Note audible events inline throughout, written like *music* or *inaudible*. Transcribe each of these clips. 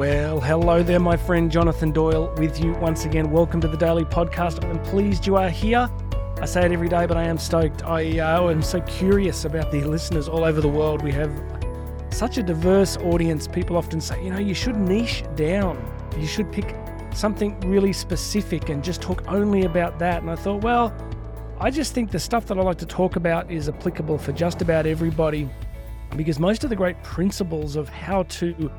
Well, hello there, my friend Jonathan Doyle, with you once again. Welcome to the Daily Podcast. I'm pleased you are here. I say it every day, but I am stoked. I uh, am so curious about the listeners all over the world. We have such a diverse audience. People often say, you know, you should niche down. You should pick something really specific and just talk only about that. And I thought, well, I just think the stuff that I like to talk about is applicable for just about everybody because most of the great principles of how to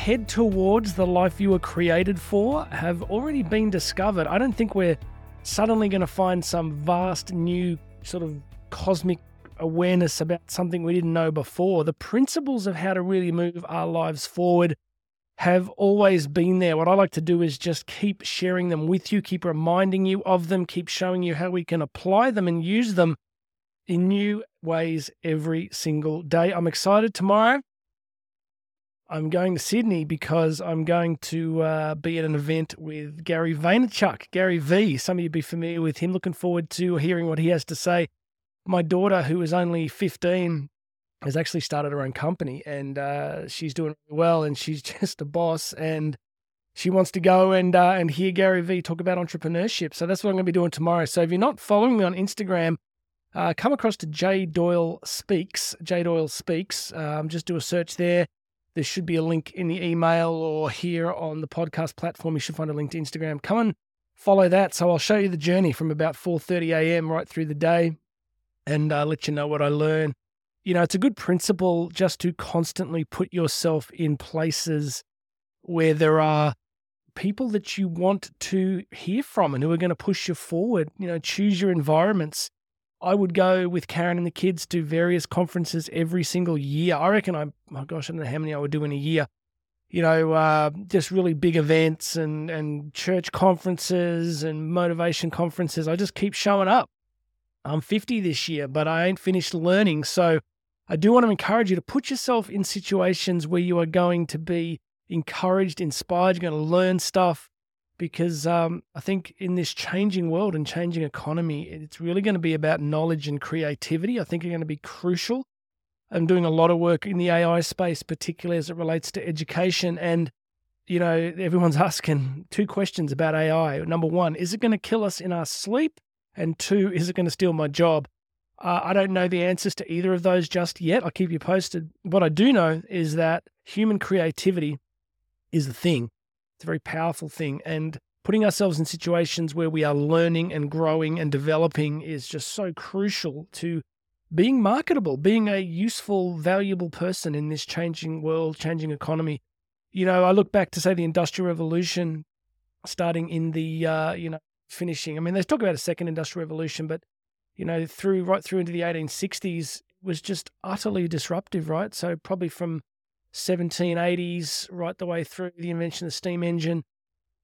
head towards the life you were created for have already been discovered. I don't think we're suddenly going to find some vast new sort of cosmic awareness about something we didn't know before. The principles of how to really move our lives forward have always been there. What I like to do is just keep sharing them with you, keep reminding you of them, keep showing you how we can apply them and use them in new ways every single day. I'm excited tomorrow. I'm going to Sydney because I'm going to uh, be at an event with Gary Vaynerchuk, Gary V. Some of you be familiar with him. Looking forward to hearing what he has to say. My daughter, who is only 15, has actually started her own company and uh, she's doing well and she's *laughs* just a boss and she wants to go and uh, and hear Gary V talk about entrepreneurship. So that's what I'm going to be doing tomorrow. So if you're not following me on Instagram, uh, come across to J Doyle Speaks. J Doyle Speaks. Um, just do a search there. There should be a link in the email or here on the podcast platform. You should find a link to Instagram. Come and follow that. So I'll show you the journey from about 4:30 a.m. right through the day, and uh, let you know what I learn. You know, it's a good principle just to constantly put yourself in places where there are people that you want to hear from and who are going to push you forward. You know, choose your environments I would go with Karen and the kids to various conferences every single year. I reckon I, my gosh, I don't know how many I would do in a year. You know, uh, just really big events and, and church conferences and motivation conferences. I just keep showing up. I'm 50 this year, but I ain't finished learning. So I do want to encourage you to put yourself in situations where you are going to be encouraged, inspired. You're going to learn stuff because um, I think in this changing world and changing economy, it's really going to be about knowledge and creativity. I think are going to be crucial. I'm doing a lot of work in the AI space, particularly as it relates to education. And, you know, everyone's *laughs* asking two questions about AI. Number one, is it going to kill us in our sleep? And two, is it going to steal my job? Uh, I don't know the answers to either of those just yet. I'll keep you posted. What I do know is that human creativity is the thing. It's a very powerful thing. And putting ourselves in situations where we are learning and growing and developing is just so crucial to being marketable, being a useful, valuable person in this changing world, changing economy. You know, I look back to say the Industrial Revolution starting in the, uh, you know, finishing. I mean, they talk about a second Industrial Revolution, but, you know, through right through into the 1860s was just utterly disruptive, right? So probably from 1780s right the way through the invention of the steam engine.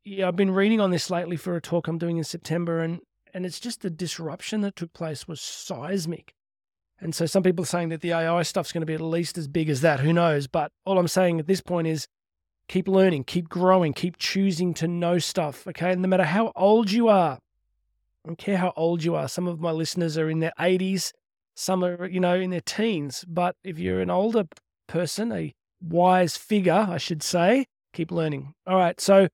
Yeah, I've been reading on this lately for a talk I'm doing in September, and and it's just the disruption that took place was seismic. And so some people are saying that the AI stuff's going to be at least as big as that. Who knows? But all I'm saying at this point is keep learning, keep growing, keep choosing to know stuff. Okay. And no matter how old you are, I don't care how old you are. Some of my listeners are in their 80s, some are, you know, in their teens. But if you're an older person, a wise figure, I should say. Keep learning. All right. So,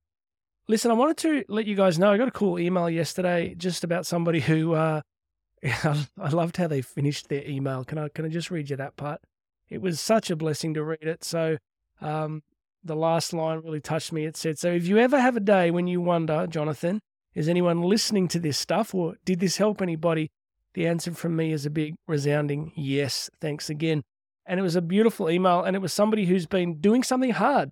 listen, I wanted to let you guys know I got a cool email yesterday just about somebody who, uh, *laughs* I loved how they finished their email. Can I, can I just read you that part? It was such a blessing to read it. So, um, the last line really touched me. It said, So if you ever have a day when you wonder, Jonathan, is anyone listening to this stuff or did this help anybody? The answer from me is a big resounding yes. Thanks again and it was a beautiful email and it was somebody who's been doing something hard.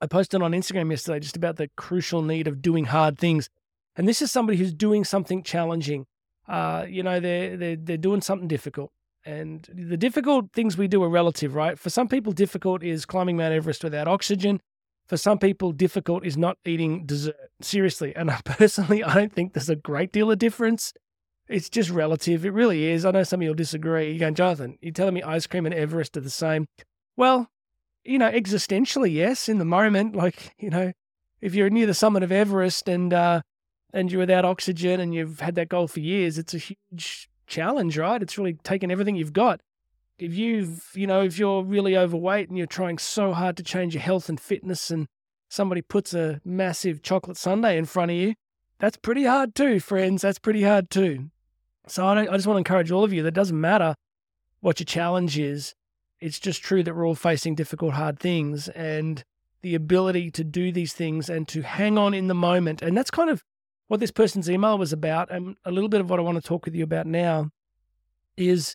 I posted on Instagram yesterday just about the crucial need of doing hard things. And this is somebody who's doing something challenging. Uh, you know, they're, they're, they're doing something difficult. And the difficult things we do are relative, right? For some people, difficult is climbing Mount Everest without oxygen. For some people, difficult is not eating dessert. Seriously. And *laughs* personally, I don't think there's a great deal of difference it's just relative. It really is. I know some of you'll disagree. You're going, Jonathan, you're telling me ice cream and Everest are the same. Well, you know, existentially, yes, in the moment, *laughs* like, you know, if you're near the summit of Everest and uh and you're without oxygen and you've had that goal for years, it's a huge challenge, right? It's really taken everything you've got. If you've, you know, if you're really overweight and you're trying so hard to change your health and fitness and somebody puts a massive chocolate sundae in front of you, that's pretty hard too, friends. That's pretty hard too. So I, I just want to encourage all of you that it doesn't matter what your challenge is. It's just true that we're all facing difficult, hard things and the ability to do these things and to hang on in the moment. And that's kind of what this person's email was about. And a little bit of what I want to talk with you about now is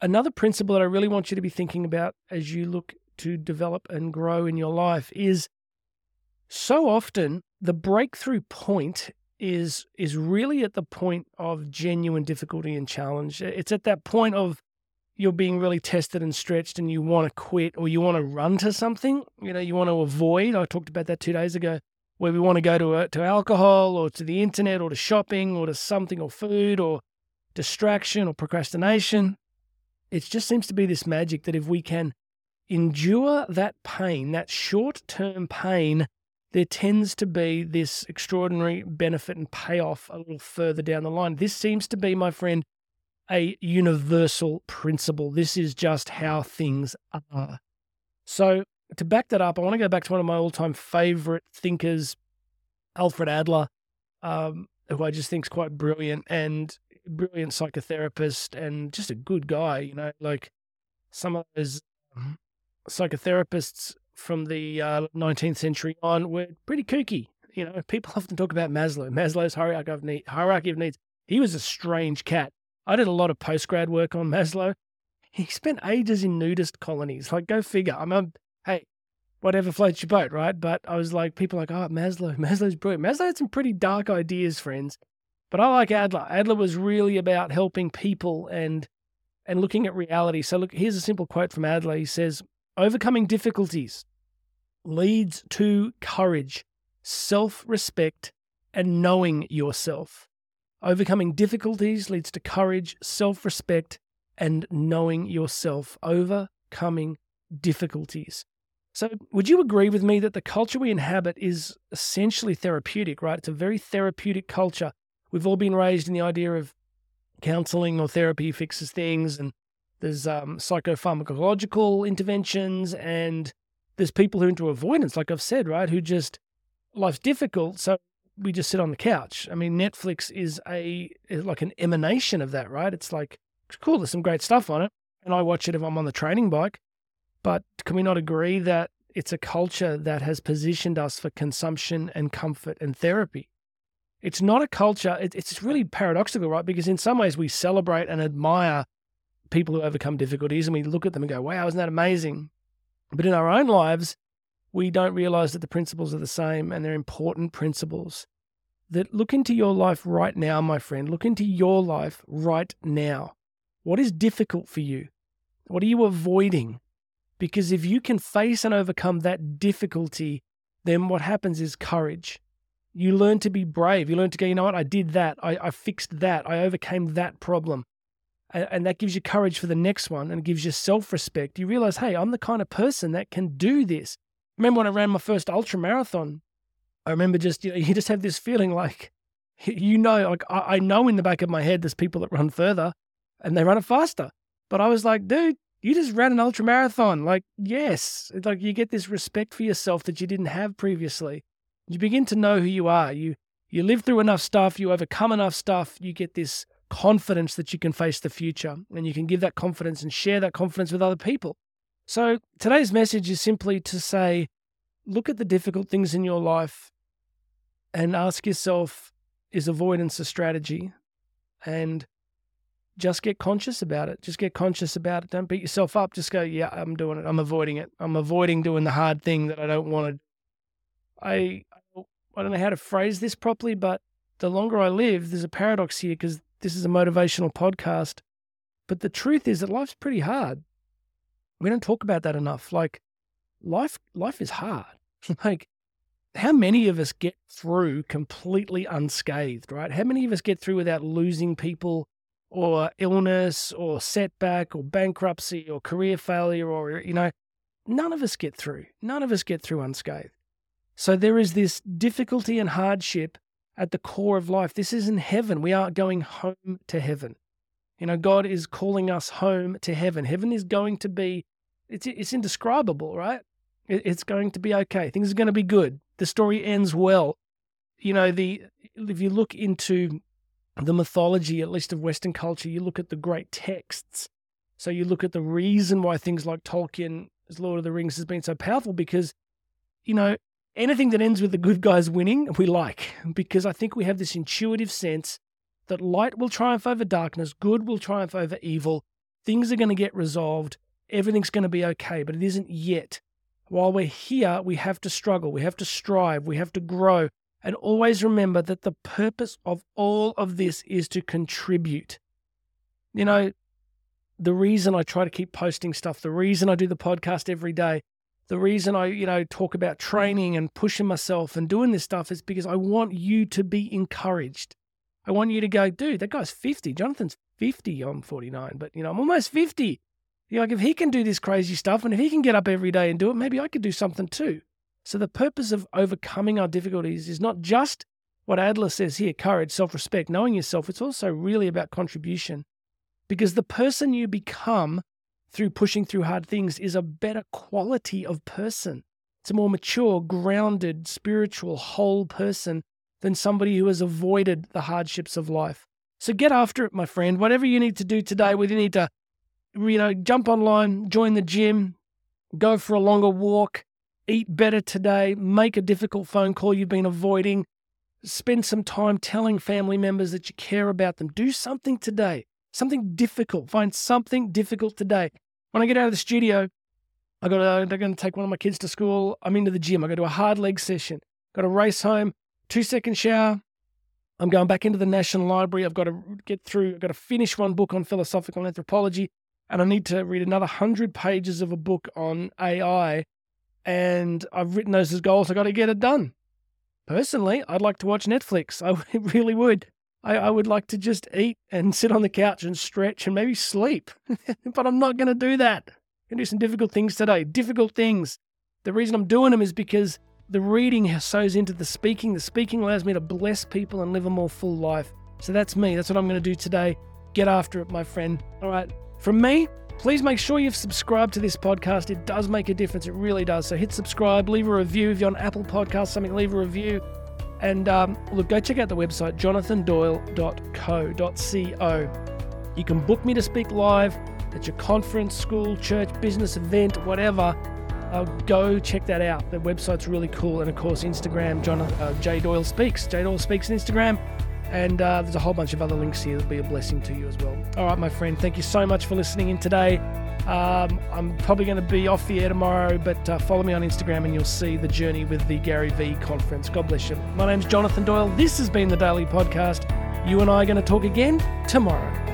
another principle that I really want you to be thinking about as you look to develop and grow in your life is so often the breakthrough point is is really at the point of genuine difficulty and challenge. It's at that point of you're being really tested and stretched and you want to quit or you want to run to something, you know, you want to avoid. I talked about that 2 days ago where we want to go to a, to alcohol or to the internet or to shopping or to something or food or distraction or procrastination. It just seems to be this magic that if we can endure that pain, that short term pain there tends to be this extraordinary benefit and payoff a little further down the line. This seems to be, my friend, a universal principle. This is just how things are. So, to back that up, I want to go back to one of my all time favorite thinkers, Alfred Adler, um, who I just think is quite brilliant and brilliant psychotherapist and just a good guy. You know, like some of those psychotherapists from the uh, 19th century on were pretty kooky. You know, people *laughs* often talk about Maslow, Maslow's hierarchy of, hierarchy of needs. He was a strange cat. I did a lot of postgrad work on Maslow. He spent ages in nudist colonies. Like, go figure. I'm a, hey, whatever floats your boat, right? But I was like, people like, oh, Maslow, *laughs* Maslow's brilliant. Maslow had some pretty dark ideas, friends. But I like Adler. Adler was really about helping people and and looking at reality. So look, here's a simple quote from Adler. He says, "Overcoming difficulties leads to courage, self respect, and knowing yourself. Overcoming difficulties leads to courage, self respect, and knowing yourself. Overcoming difficulties. So, would you agree with me that the culture we inhabit is essentially therapeutic, right? It's a very therapeutic culture. We've all been raised in the idea of counseling or therapy fixes things, and there's um, psychopharmacological interventions and there's people who are into avoidance, like I've said, right? Who just life's difficult, so we just sit on the couch. I mean, Netflix is a is like an emanation of that, right? It's like cool. There's some great stuff on it, and I watch it if I'm on the training bike. But can we not agree that it's a culture that has positioned us for consumption and comfort and therapy? It's not a culture. It's really paradoxical, right? Because in some ways we celebrate and admire people who overcome difficulties, and we look at them and go, "Wow, isn't that amazing?" But in our own lives, we don't realize that the principles are the same and they're important principles. That look into your life right now, my friend. Look into your life right now. What is difficult for you? What are you avoiding? Because if you can face and overcome that difficulty, then what happens is courage. You learn to be brave. You learn to go, you know what, I did that. I, I fixed that. I overcame that problem and that gives you courage for the next one and gives you self respect. You realize, hey, I'm the kind of person that can do this. Remember when I ran my first ultra marathon? I remember just, you know, *laughs* you just have this feeling like, *laughs* you know, like I know in the back of my head there's people that run further and they run it faster. But I was like, dude, you just ran an ultra marathon. Like, yes, it's like you get this respect for yourself that you didn't have previously. You begin to know who you are. You you live through enough stuff, you overcome enough stuff, you get this confidence that you can face the future and you can give that confidence and share that confidence with other people. So today's message is simply to say, look at the difficult things in your life and ask yourself, is avoidance a strategy? And just get conscious about it. Just get conscious about it. Don't beat yourself up. Just go, yeah, I'm doing it. I'm avoiding it. I'm avoiding doing the hard thing that I don't want to. I I don't know how to phrase this properly, but the longer I live, there's a paradox here because this is a motivational podcast. But the truth is that life's pretty hard. We don't talk about that enough. Like life life is hard. *laughs* like how many of us get through completely unscathed, right? How many of us get through without losing people or illness or setback or bankruptcy or career failure or you know, none of us get through. None of us get through unscathed. So there is this difficulty and hardship at the core of life. This isn't heaven. We are going home to heaven. You know, God is calling us home to heaven. Heaven is going to be, it's, it's indescribable, right? It, it's going to be okay. Things are going to be good. The story ends well. You know, the if you look into the mythology, at least of Western culture, you look at the great texts. So you look at the reason why things like Tolkien's Lord of the Rings has been so powerful because, you know, anything that ends with the good guys winning, we like because I think we have this intuitive sense that light will triumph over darkness, good will triumph over evil, things are going to get resolved, everything's going to be okay, but it isn't yet. While we're here, we have to struggle, we have to strive, we have to grow, and always remember that the purpose of all of this is to contribute. You know, the reason I try to keep posting stuff, the reason I do the podcast every day, the reason I, you know, talk about training and pushing myself and doing this stuff is because I want you to be encouraged. I want you to go, dude, that guy's 50. Jonathan's 50. I'm 49, but you know, I'm almost 50. You know, like if he can do this crazy stuff and if he can get up every day and do it, maybe I could do something too. So the purpose of overcoming our difficulties is not just what Adler says here, courage, self-respect, knowing yourself. It's also really about contribution. Because the person you become through pushing through hard things is a better quality of person. It's a more mature, grounded, spiritual, whole person than somebody who has avoided the hardships of life. So get after it, my friend. Whatever you need to do today, whether you need to, you know, jump online, join the gym, go for a longer walk, eat better today, make a difficult phone call you've been avoiding, spend some time telling family members that you care about them. Do something today, something difficult. Find something difficult today. When I get out of the studio, I got to, they're going to take one of my kids to school. I'm into the gym. I go to a hard leg session. Got to race home two second shower. I'm going back into the National Library. I've got to get through, I've got to finish one book on philosophical anthropology, and I need to read another 100 pages of a book on AI. And I've written those as goals. I've got to get it done. Personally, I'd like to watch Netflix. *laughs* I really would. I, I would like to just eat and *laughs* sit on the couch and stretch and maybe sleep. *laughs* but I'm not going to do that. I'm going to do some difficult things today. Difficult things. The reason I'm doing them is because the reading sows into the speaking. The speaking allows me to bless people and live a more full life. So that's me. That's what I'm going to do today. Get after it, my friend. All right. From me, please make sure you've subscribed to this podcast. It does make a difference. It really does. So hit subscribe, leave a review. If you're on Apple Podcasts, something, leave a review. And um, look, go check out the website, jonathandoyle.co.co. You can book me to speak live at your conference, school, church, business event, whatever uh, go check that out. The website's really cool. And of course, Instagram, John uh, J Doyle Speaks. J Doyle Speaks on Instagram. And uh, there's a whole bunch of other links here that'll be a blessing to you as well. All right, my friend, thank you so much for listening in today. Um, I'm probably going to be off the air tomorrow, but uh, follow me on Instagram and you'll see the journey with the Gary Vee conference. God bless you. My name's Jonathan Doyle. This has been the Daily Podcast. You and I are going to talk again tomorrow.